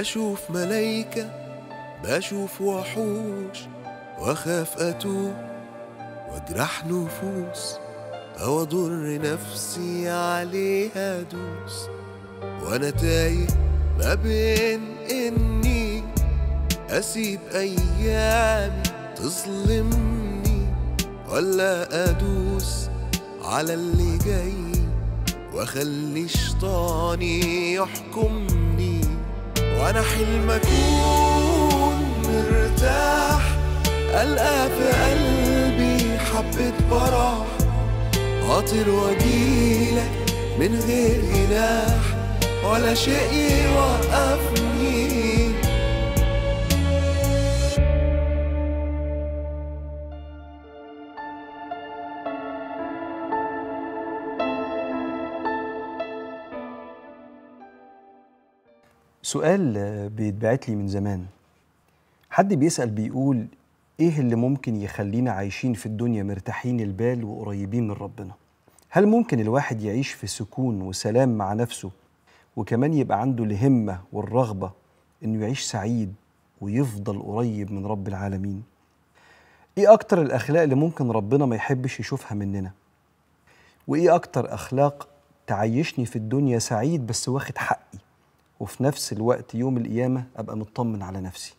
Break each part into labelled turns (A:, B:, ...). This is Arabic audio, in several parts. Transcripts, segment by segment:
A: أشوف ملايكة بشوف وحوش وأخاف أتوه وأجرح نفوس أو أضر نفسي عليها أدوس وأنا تايه ما بين إني أسيب أيامي تظلمني ولا أدوس على اللي جاي وأخلي شيطاني يحكمني وانا حلم اكون مرتاح القى في قلبي حبة فرح اطير واجيلك من غير جناح ولا شيء يوقفني سؤال بيتبعت لي من زمان حد بيسأل بيقول إيه اللي ممكن يخلينا عايشين في الدنيا مرتاحين البال وقريبين من ربنا هل ممكن الواحد يعيش في سكون وسلام مع نفسه وكمان يبقى عنده الهمة والرغبة إنه يعيش سعيد ويفضل قريب من رب العالمين إيه أكتر الأخلاق اللي ممكن ربنا ما يحبش يشوفها مننا وإيه أكتر أخلاق تعيشني في الدنيا سعيد بس واخد حقي وفي نفس الوقت يوم القيامة أبقى مطمن على نفسي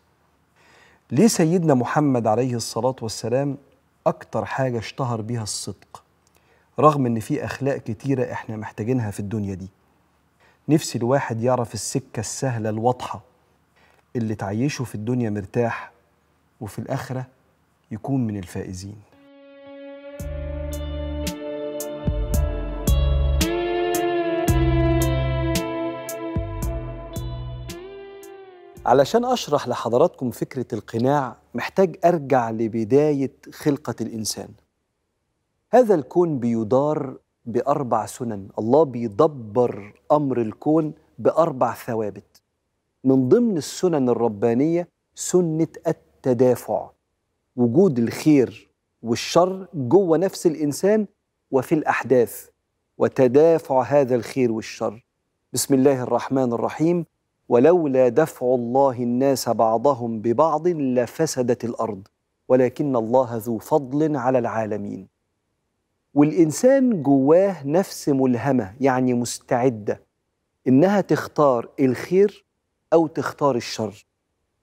A: ليه سيدنا محمد عليه الصلاة والسلام أكتر حاجة اشتهر بها الصدق رغم إن في أخلاق كتيرة إحنا محتاجينها في الدنيا دي نفسي الواحد يعرف السكة السهلة الواضحة اللي تعيشه في الدنيا مرتاح وفي الآخرة يكون من الفائزين علشان أشرح لحضراتكم فكرة القناع محتاج أرجع لبداية خلقة الإنسان هذا الكون بيدار بأربع سنن الله بيدبر أمر الكون بأربع ثوابت من ضمن السنن الربانية سنة التدافع وجود الخير والشر جوه نفس الإنسان وفي الأحداث وتدافع هذا الخير والشر بسم الله الرحمن الرحيم ولولا دفع الله الناس بعضهم ببعض لفسدت الارض ولكن الله ذو فضل على العالمين والانسان جواه نفس ملهمه يعني مستعده انها تختار الخير او تختار الشر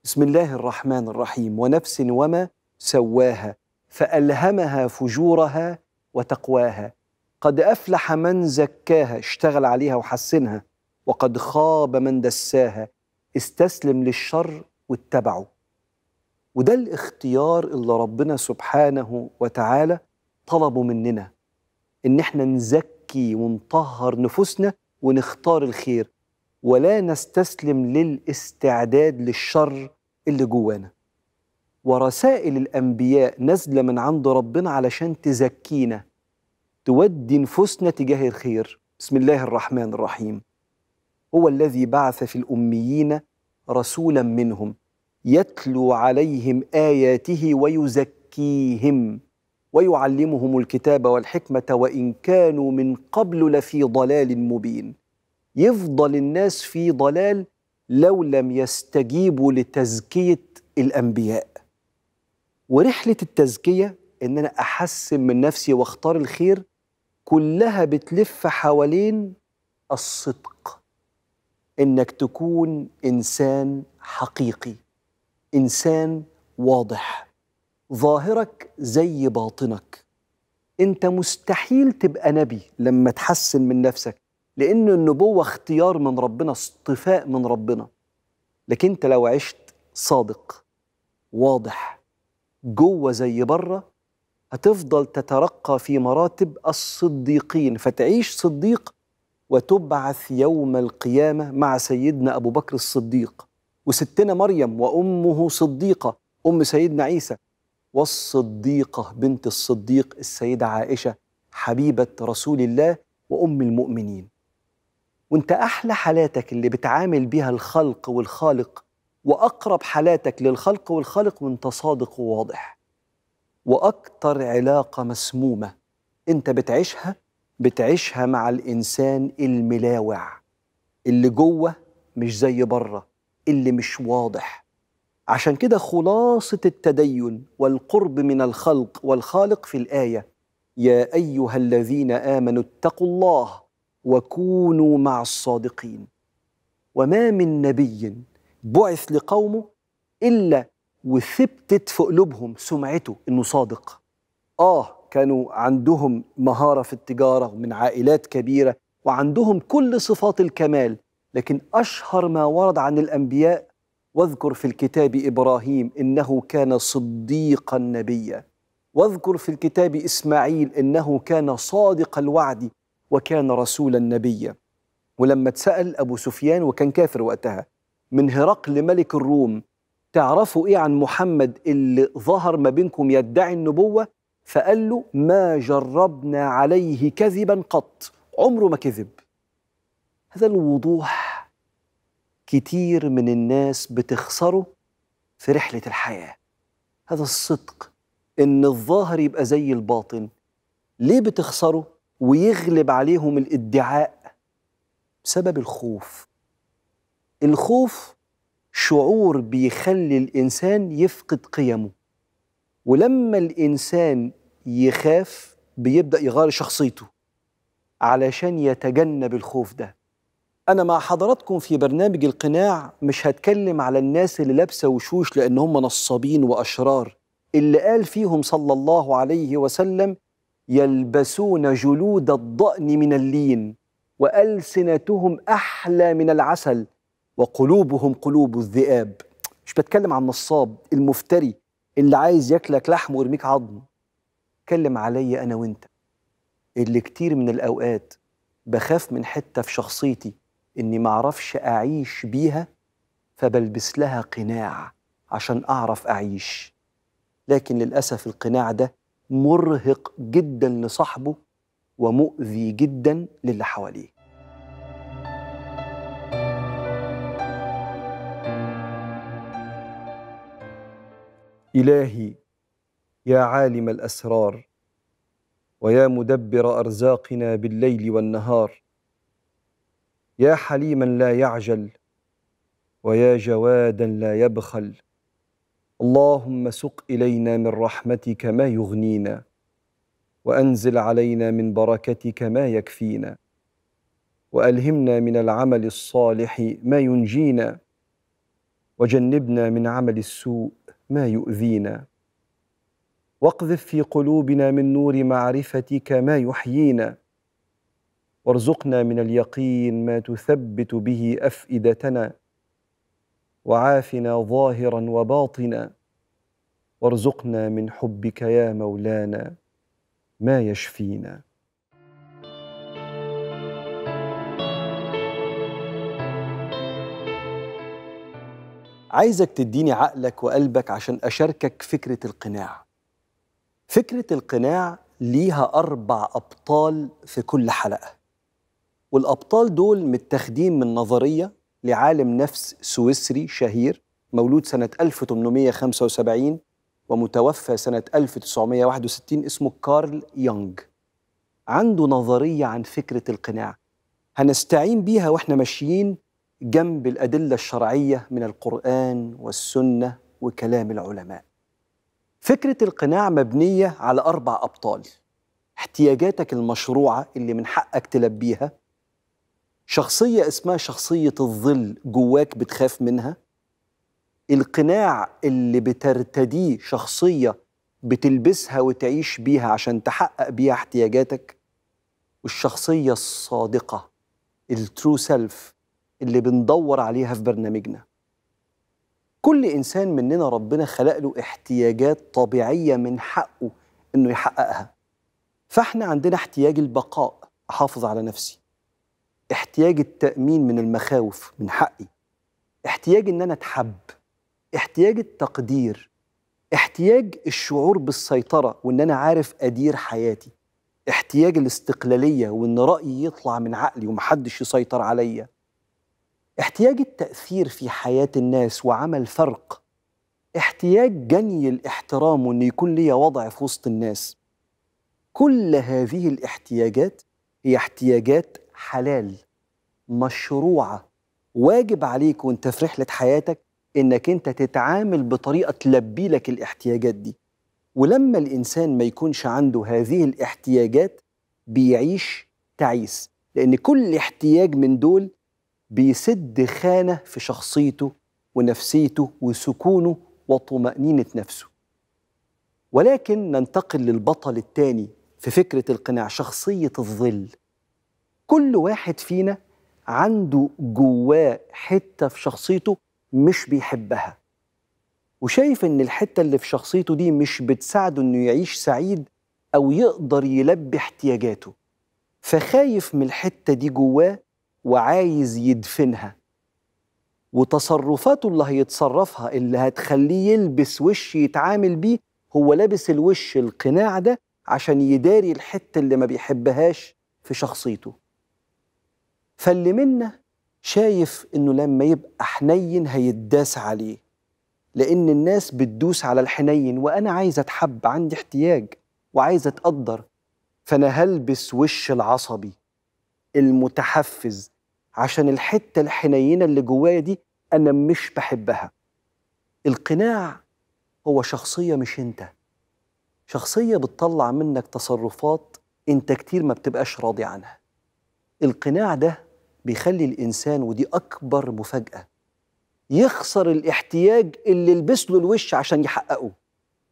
A: بسم الله الرحمن الرحيم ونفس وما سواها فالهمها فجورها وتقواها قد افلح من زكاها اشتغل عليها وحسنها وقد خاب من دساها استسلم للشر واتبعه وده الاختيار اللي ربنا سبحانه وتعالى طلبه مننا ان احنا نزكي ونطهر نفوسنا ونختار الخير ولا نستسلم للاستعداد للشر اللي جوانا ورسائل الانبياء نازله من عند ربنا علشان تزكينا تودي نفوسنا تجاه الخير بسم الله الرحمن الرحيم هو الذي بعث في الأميين رسولا منهم يتلو عليهم آياته ويزكيهم ويعلمهم الكتاب والحكمة وإن كانوا من قبل لفي ضلال مبين يفضل الناس في ضلال لو لم يستجيبوا لتزكية الأنبياء ورحلة التزكية إن أنا أحسن من نفسي وأختار الخير كلها بتلف حوالين الصدق انك تكون انسان حقيقي انسان واضح ظاهرك زي باطنك انت مستحيل تبقى نبي لما تحسن من نفسك لان النبوه اختيار من ربنا اصطفاء من ربنا لكن انت لو عشت صادق واضح جوه زي بره هتفضل تترقى في مراتب الصديقين فتعيش صديق وتبعث يوم القيامة مع سيدنا أبو بكر الصديق وستنا مريم وأمه صديقة أم سيدنا عيسى والصديقة بنت الصديق السيدة عائشة حبيبة رسول الله وأم المؤمنين وانت أحلى حالاتك اللي بتعامل بيها الخلق والخالق وأقرب حالاتك للخلق والخالق وانت صادق وواضح وأكتر علاقة مسمومة انت بتعيشها بتعيشها مع الانسان الملاوع اللي جوه مش زي بره اللي مش واضح عشان كده خلاصه التدين والقرب من الخلق والخالق في الايه يا ايها الذين امنوا اتقوا الله وكونوا مع الصادقين وما من نبي بعث لقومه الا وثبتت في قلوبهم سمعته انه صادق اه كانوا عندهم مهارة في التجارة ومن عائلات كبيرة وعندهم كل صفات الكمال لكن أشهر ما ورد عن الأنبياء واذكر في الكتاب إبراهيم إنه كان صديقا نبيا واذكر في الكتاب إسماعيل إنه كان صادق الوعد وكان رسولا نبيا ولما اتسأل أبو سفيان وكان كافر وقتها من هرقل ملك الروم تعرفوا إيه عن محمد اللي ظهر ما بينكم يدعي النبوة فقال له ما جربنا عليه كذبا قط عمره ما كذب هذا الوضوح كتير من الناس بتخسره في رحلة الحياة هذا الصدق إن الظاهر يبقى زي الباطن ليه بتخسره ويغلب عليهم الادعاء بسبب الخوف الخوف شعور بيخلي الإنسان يفقد قيمه ولما الانسان يخاف بيبدا يغير شخصيته علشان يتجنب الخوف ده انا مع حضراتكم في برنامج القناع مش هتكلم على الناس اللي لابسه وشوش لان هم نصابين واشرار اللي قال فيهم صلى الله عليه وسلم يلبسون جلود الضأن من اللين وألسنتهم أحلى من العسل وقلوبهم قلوب الذئاب مش بتكلم عن النصاب المفتري اللي عايز ياكلك لحم ويرميك عظم اتكلم عليا انا وانت اللي كتير من الاوقات بخاف من حته في شخصيتي اني معرفش اعيش بيها فبلبس لها قناع عشان اعرف اعيش لكن للاسف القناع ده مرهق جدا لصاحبه ومؤذي جدا للي حواليه
B: إلهي يا عالم الأسرار ويا مدبر أرزاقنا بالليل والنهار يا حليما لا يعجل ويا جوادا لا يبخل اللهم سق إلينا من رحمتك ما يغنينا وأنزل علينا من بركتك ما يكفينا والهمنا من العمل الصالح ما ينجينا وجنبنا من عمل السوء ما يؤذينا واقذف في قلوبنا من نور معرفتك ما يحيينا وارزقنا من اليقين ما تثبت به افئدتنا وعافنا ظاهرا وباطنا وارزقنا من حبك يا مولانا ما يشفينا
A: عايزك تديني عقلك وقلبك عشان أشاركك فكرة القناع فكرة القناع ليها أربع أبطال في كل حلقة والأبطال دول متاخدين من نظرية لعالم نفس سويسري شهير مولود سنة 1875 ومتوفى سنة 1961 اسمه كارل يونغ عنده نظرية عن فكرة القناع هنستعين بيها واحنا ماشيين جنب الادله الشرعيه من القران والسنه وكلام العلماء فكره القناع مبنيه على اربع ابطال احتياجاتك المشروعه اللي من حقك تلبيها شخصيه اسمها شخصيه الظل جواك بتخاف منها القناع اللي بترتديه شخصيه بتلبسها وتعيش بيها عشان تحقق بيها احتياجاتك والشخصيه الصادقه الترو سيلف اللي بندور عليها في برنامجنا كل إنسان مننا ربنا خلق له احتياجات طبيعية من حقه إنه يحققها فإحنا عندنا احتياج البقاء أحافظ على نفسي احتياج التأمين من المخاوف من حقي احتياج إن أنا أتحب احتياج التقدير احتياج الشعور بالسيطرة وإن أنا عارف أدير حياتي احتياج الاستقلالية وإن رأيي يطلع من عقلي ومحدش يسيطر عليا احتياج التأثير في حياة الناس وعمل فرق احتياج جني الاحترام وأن يكون ليا وضع في وسط الناس كل هذه الاحتياجات هي احتياجات حلال مشروعة واجب عليك وانت في رحلة حياتك انك انت تتعامل بطريقة تلبي لك الاحتياجات دي ولما الإنسان ما يكونش عنده هذه الاحتياجات بيعيش تعيس لأن كل احتياج من دول بيسد خانة في شخصيته ونفسيته وسكونه وطمأنينة نفسه ولكن ننتقل للبطل الثاني في فكرة القناع شخصية الظل كل واحد فينا عنده جواه حتة في شخصيته مش بيحبها وشايف ان الحتة اللي في شخصيته دي مش بتساعده انه يعيش سعيد او يقدر يلبي احتياجاته فخايف من الحتة دي جواه وعايز يدفنها وتصرفاته اللي هيتصرفها اللي هتخليه يلبس وش يتعامل بيه هو لابس الوش القناع ده عشان يداري الحتة اللي ما بيحبهاش في شخصيته فاللي منا شايف انه لما يبقى حنين هيتداس عليه لان الناس بتدوس على الحنين وانا عايز اتحب عندي احتياج وعايز اتقدر فانا هلبس وش العصبي المتحفز عشان الحته الحنينه اللي جوايا دي انا مش بحبها القناع هو شخصيه مش انت شخصيه بتطلع منك تصرفات انت كتير ما بتبقاش راضي عنها القناع ده بيخلي الانسان ودي اكبر مفاجاه يخسر الاحتياج اللي لبس له الوش عشان يحققه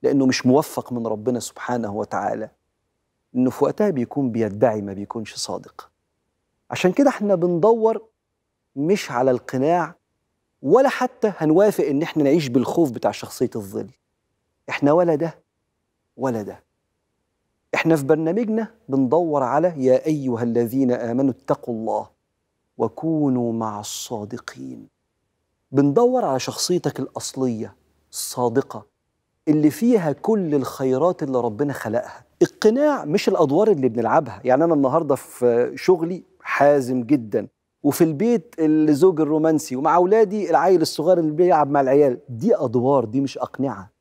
A: لانه مش موفق من ربنا سبحانه وتعالى انه في وقتها بيكون بيدعي ما بيكونش صادق عشان كده احنا بندور مش على القناع ولا حتى هنوافق ان احنا نعيش بالخوف بتاع شخصيه الظل احنا ولا ده ولا ده احنا في برنامجنا بندور على يا ايها الذين امنوا اتقوا الله وكونوا مع الصادقين بندور على شخصيتك الاصليه الصادقه اللي فيها كل الخيرات اللي ربنا خلقها القناع مش الادوار اللي بنلعبها يعني انا النهارده في شغلي حازم جدا وفي البيت الزوج الرومانسي ومع اولادي العيل الصغير اللي بيلعب مع العيال دي ادوار دي مش اقنعه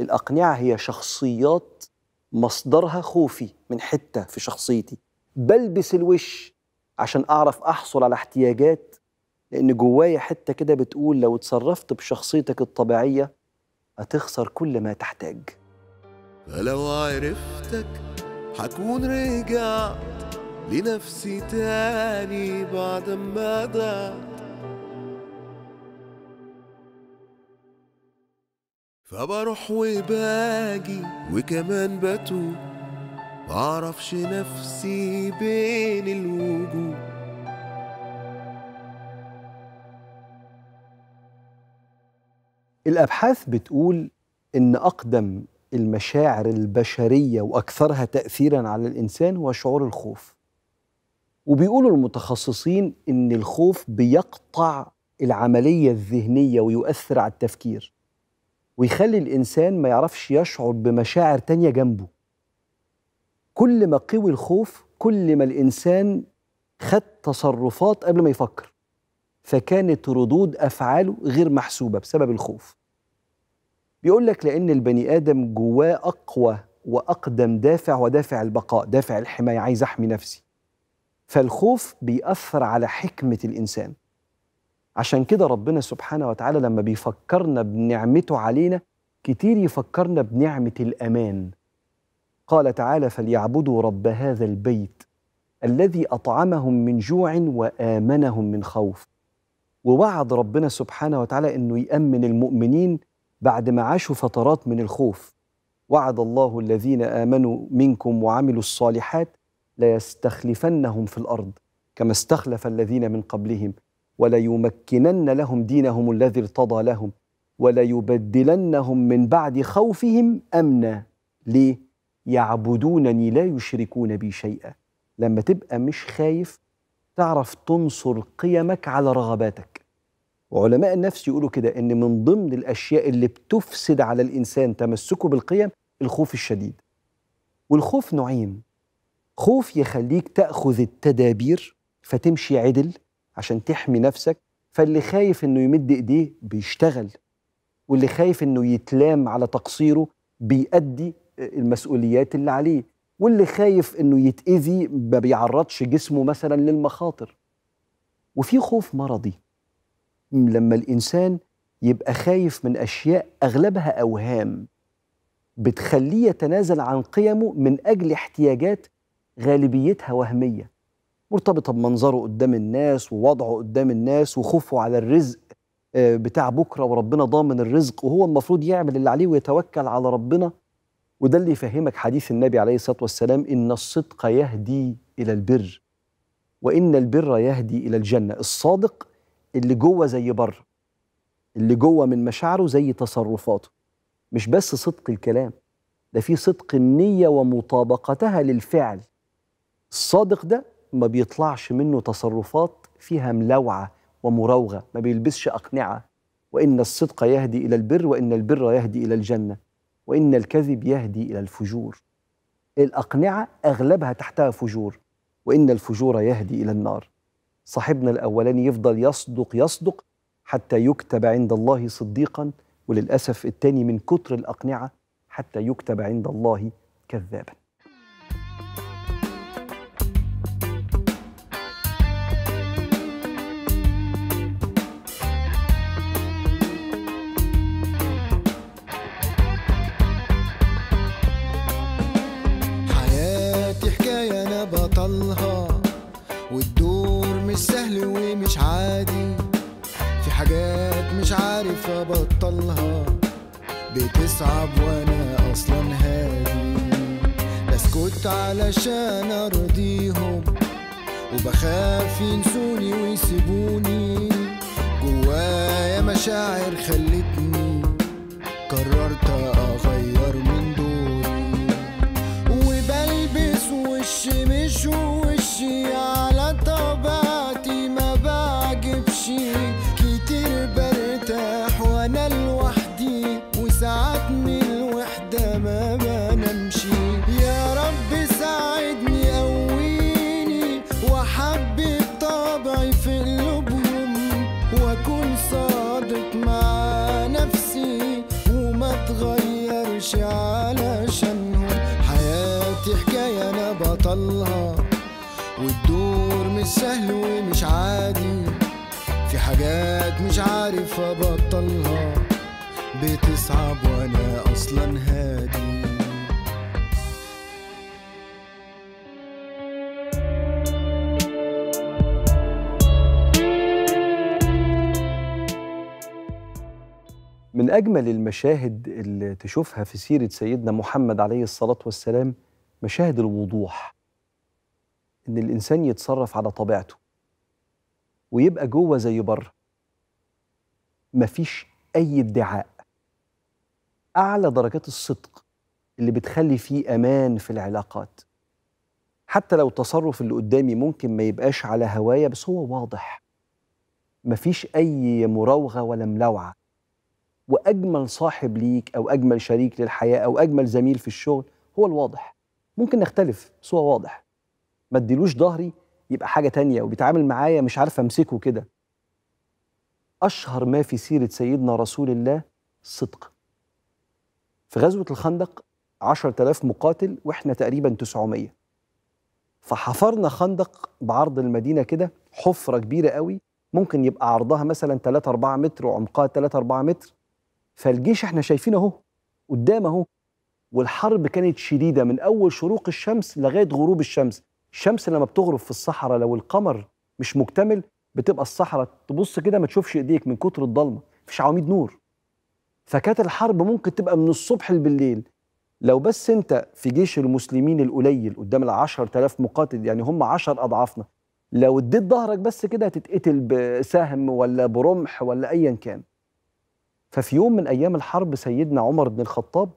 A: الاقنعه هي شخصيات مصدرها خوفي من حته في شخصيتي بلبس الوش عشان اعرف احصل على احتياجات لان جوايا حته كده بتقول لو اتصرفت بشخصيتك الطبيعيه هتخسر كل ما تحتاج فلو عرفتك حكون رجعت لنفسي تاني بعد ما ضعت فبروح وباجي وكمان بتوب معرفش نفسي بين الوجوه الابحاث بتقول ان اقدم المشاعر البشريه واكثرها تاثيرا على الانسان هو شعور الخوف وبيقولوا المتخصصين ان الخوف بيقطع العمليه الذهنيه ويؤثر على التفكير ويخلي الانسان ما يعرفش يشعر بمشاعر تانية جنبه كل ما قوي الخوف كل ما الانسان خد تصرفات قبل ما يفكر فكانت ردود افعاله غير محسوبه بسبب الخوف بيقول لك لان البني ادم جواه اقوى واقدم دافع ودافع البقاء دافع الحمايه عايز احمي نفسي فالخوف بيأثر على حكمة الإنسان عشان كده ربنا سبحانه وتعالى لما بيفكرنا بنعمته علينا كتير يفكرنا بنعمة الأمان قال تعالى فليعبدوا رب هذا البيت الذي أطعمهم من جوع وآمنهم من خوف ووعد ربنا سبحانه وتعالى أنه يأمن المؤمنين بعد ما عاشوا فترات من الخوف وعد الله الذين آمنوا منكم وعملوا الصالحات ليستخلفنهم في الارض كما استخلف الذين من قبلهم وليمكنن لهم دينهم الذي ارتضى لهم وليبدلنهم من بعد خوفهم امنا ليه يعبدونني لا يشركون بي شيئا لما تبقى مش خايف تعرف تنصر قيمك على رغباتك وعلماء النفس يقولوا كده ان من ضمن الاشياء اللي بتفسد على الانسان تمسكه بالقيم الخوف الشديد والخوف نوعين خوف يخليك تاخذ التدابير فتمشي عدل عشان تحمي نفسك فاللي خايف انه يمد ايديه بيشتغل واللي خايف انه يتلام على تقصيره بيأدي آه، المسؤوليات اللي عليه واللي خايف انه يتأذي ما بيعرضش جسمه مثلا للمخاطر وفي خوف مرضي لما الانسان يبقى خايف من اشياء اغلبها اوهام بتخليه يتنازل عن قيمه من اجل احتياجات غالبيتها وهميه مرتبطه بمنظره قدام الناس ووضعه قدام الناس وخوفه على الرزق آه، بتاع بكره وربنا ضامن الرزق وهو المفروض يعمل اللي عليه ويتوكل على ربنا وده اللي يفهمك حديث النبي عليه الصلاه والسلام ان الصدق يهدي الى البر وان البر يهدي الى الجنه الصادق اللي جوه زي بره اللي جوه من مشاعره زي تصرفاته مش بس صدق الكلام ده في صدق النيه ومطابقتها للفعل الصادق ده ما بيطلعش منه تصرفات فيها ملوعة ومراوغة ما بيلبسش أقنعة وإن الصدق يهدي إلى البر وإن البر يهدي إلى الجنة وإن الكذب يهدي إلى الفجور الأقنعة أغلبها تحتها فجور وإن الفجور يهدي إلى النار صاحبنا الأولاني يفضل يصدق يصدق حتى يكتب عند الله صديقا وللأسف التاني من كتر الأقنعة حتى يكتب عند الله كذابا اصعب وانا اصلا هادي بسكت علشان ارضيهم وبخاف ينسوني ويسيبوني جوايا مشاعر خلتني بتصعب وانا اصلا هادي من اجمل المشاهد اللي تشوفها في سيره سيدنا محمد عليه الصلاه والسلام مشاهد الوضوح ان الانسان يتصرف على طبيعته ويبقى جوه زي بره مفيش اي ادعاء اعلى درجات الصدق اللي بتخلي فيه امان في العلاقات حتى لو التصرف اللي قدامي ممكن ما يبقاش على هوايا بس هو واضح مفيش اي مراوغه ولا ملوعه واجمل صاحب ليك او اجمل شريك للحياه او اجمل زميل في الشغل هو الواضح ممكن نختلف بس هو واضح ما اديلوش ظهري يبقى حاجه تانية وبيتعامل معايا مش عارف امسكه كده اشهر ما في سيره سيدنا رسول الله الصدق في غزوة الخندق 10000 مقاتل واحنا تقريبا 900 فحفرنا خندق بعرض المدينة كده حفرة كبيرة قوي ممكن يبقى عرضها مثلا 3 4 متر وعمقها 3 4 متر فالجيش احنا شايفينه اهو قدام اهو والحرب كانت شديدة من أول شروق الشمس لغاية غروب الشمس الشمس لما بتغرب في الصحراء لو القمر مش مكتمل بتبقى الصحراء تبص كده ما تشوفش ايديك من كتر الضلمة مفيش عواميد نور فكانت الحرب ممكن تبقى من الصبح بالليل لو بس انت في جيش المسلمين القليل قدام ال 10000 مقاتل يعني هم 10 اضعافنا لو اديت ظهرك بس كده هتتقتل بسهم ولا برمح ولا ايا كان ففي يوم من ايام الحرب سيدنا عمر بن الخطاب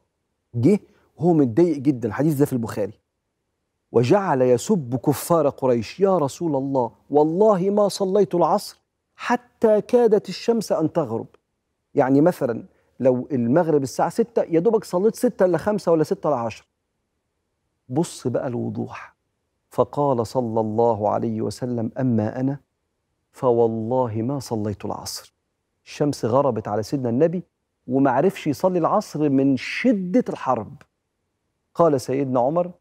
A: جه وهو متضايق جدا الحديث ده في البخاري وجعل يسب كفار قريش يا رسول الله والله ما صليت العصر حتى كادت الشمس ان تغرب يعني مثلا لو المغرب الساعه 6 يا دوبك صليت 6 الا 5 ولا 6 الا 10 بص بقى الوضوح فقال صلى الله عليه وسلم اما انا فوالله ما صليت العصر الشمس غربت على سيدنا النبي وما عرفش يصلي العصر من شده الحرب قال سيدنا عمر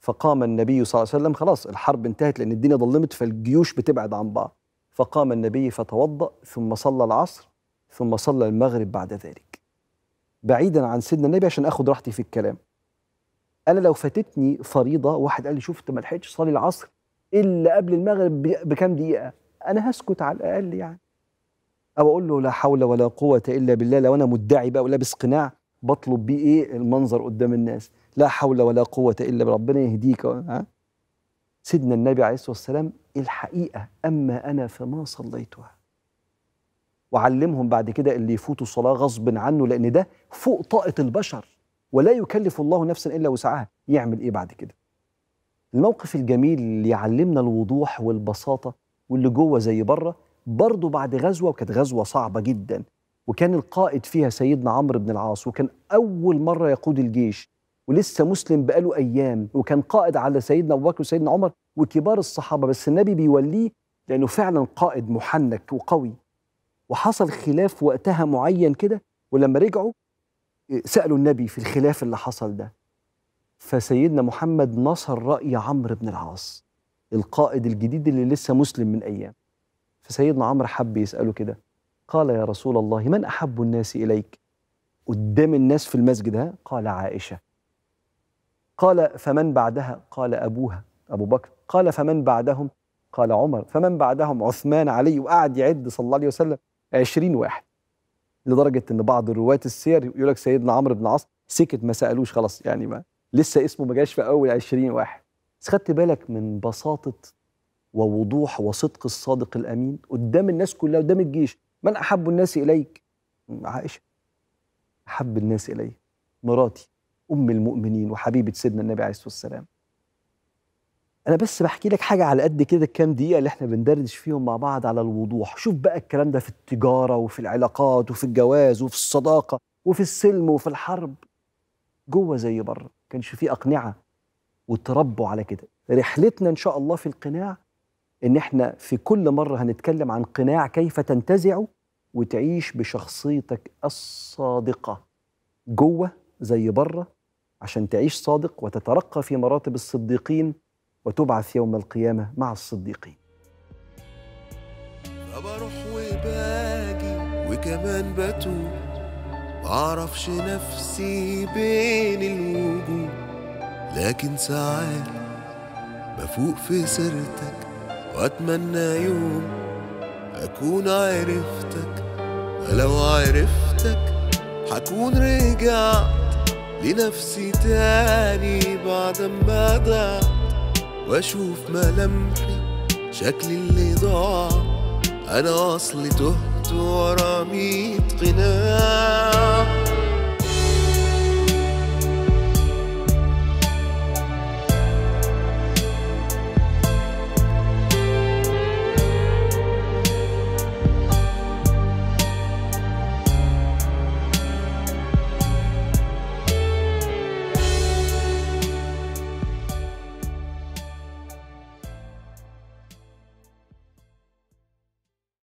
A: فقام النبي صلى الله عليه وسلم خلاص الحرب انتهت لان الدنيا ظلمت فالجيوش بتبعد عن بعض فقام النبي فتوضا ثم صلى العصر ثم صلى المغرب بعد ذلك بعيدا عن سيدنا النبي عشان اخد راحتي في الكلام انا لو فاتتني فريضه واحد قال لي شوف انت ما لحقتش تصلي العصر الا قبل المغرب بكام دقيقه انا هسكت على الاقل يعني او اقول له لا حول ولا قوه الا بالله لو انا مدعي بقى ولابس قناع بطلب بيه ايه المنظر قدام الناس لا حول ولا قوه الا بربنا يهديك ها سيدنا النبي عليه الصلاه والسلام الحقيقه اما انا فما صليتها وعلمهم بعد كده اللي يفوتوا الصلاة غصب عنه لأن ده فوق طاقة البشر ولا يكلف الله نفسا إلا وسعها يعمل إيه بعد كده الموقف الجميل اللي يعلمنا الوضوح والبساطة واللي جوه زي بره برضه بعد غزوة وكانت غزوة صعبة جدا وكان القائد فيها سيدنا عمرو بن العاص وكان أول مرة يقود الجيش ولسه مسلم بقاله أيام وكان قائد على سيدنا أبو بكر وسيدنا عمر وكبار الصحابة بس النبي بيوليه لأنه فعلا قائد محنك وقوي وحصل خلاف وقتها معين كده ولما رجعوا آه، سالوا النبي في الخلاف اللي حصل ده فسيدنا محمد نصر راي عمرو بن العاص القائد الجديد اللي لسه مسلم من ايام فسيدنا عمرو حب يساله كده قال يا رسول الله من احب الناس اليك قدام الناس في المسجد ها قال عائشه قال فمن بعدها قال ابوها ابو بكر قال فمن بعدهم قال عمر فمن بعدهم عثمان علي وقعد يعد صلى الله عليه وسلم 20 واحد لدرجه ان بعض رواة السير يقول لك سيدنا عمرو بن العاص سكت ما سالوش خلاص يعني ما لسه اسمه ما جاش في اول 20 واحد بس خدت بالك من بساطه ووضوح وصدق الصادق الامين قدام الناس كلها قدام الجيش من احب الناس اليك عائشه احب الناس الي مراتي ام المؤمنين وحبيبه سيدنا النبي عليه الصلاه والسلام انا بس بحكي لك حاجه على قد كده الكام دقيقه اللي احنا بندردش فيهم مع بعض على الوضوح شوف بقى الكلام ده في التجاره وفي العلاقات وفي الجواز وفي الصداقه وفي السلم وفي الحرب جوه زي بره كانش فيه اقنعه وتربوا على كده رحلتنا ان شاء الله في القناع ان احنا في كل مره هنتكلم عن قناع كيف تنتزعه وتعيش بشخصيتك الصادقه جوه زي بره عشان تعيش صادق وتترقى في مراتب الصديقين وتبعث يوم القيامة مع الصديقين فبروح وباجي وكمان بتوب معرفش نفسي بين الوجود لكن ساعات بفوق في سيرتك واتمنى يوم اكون عرفتك ولو عرفتك هكون رجعت لنفسي تاني بعد ما ضعت واشوف ملامحي شكلي اللي ضاع انا اصلي تهت ورا ميت قناع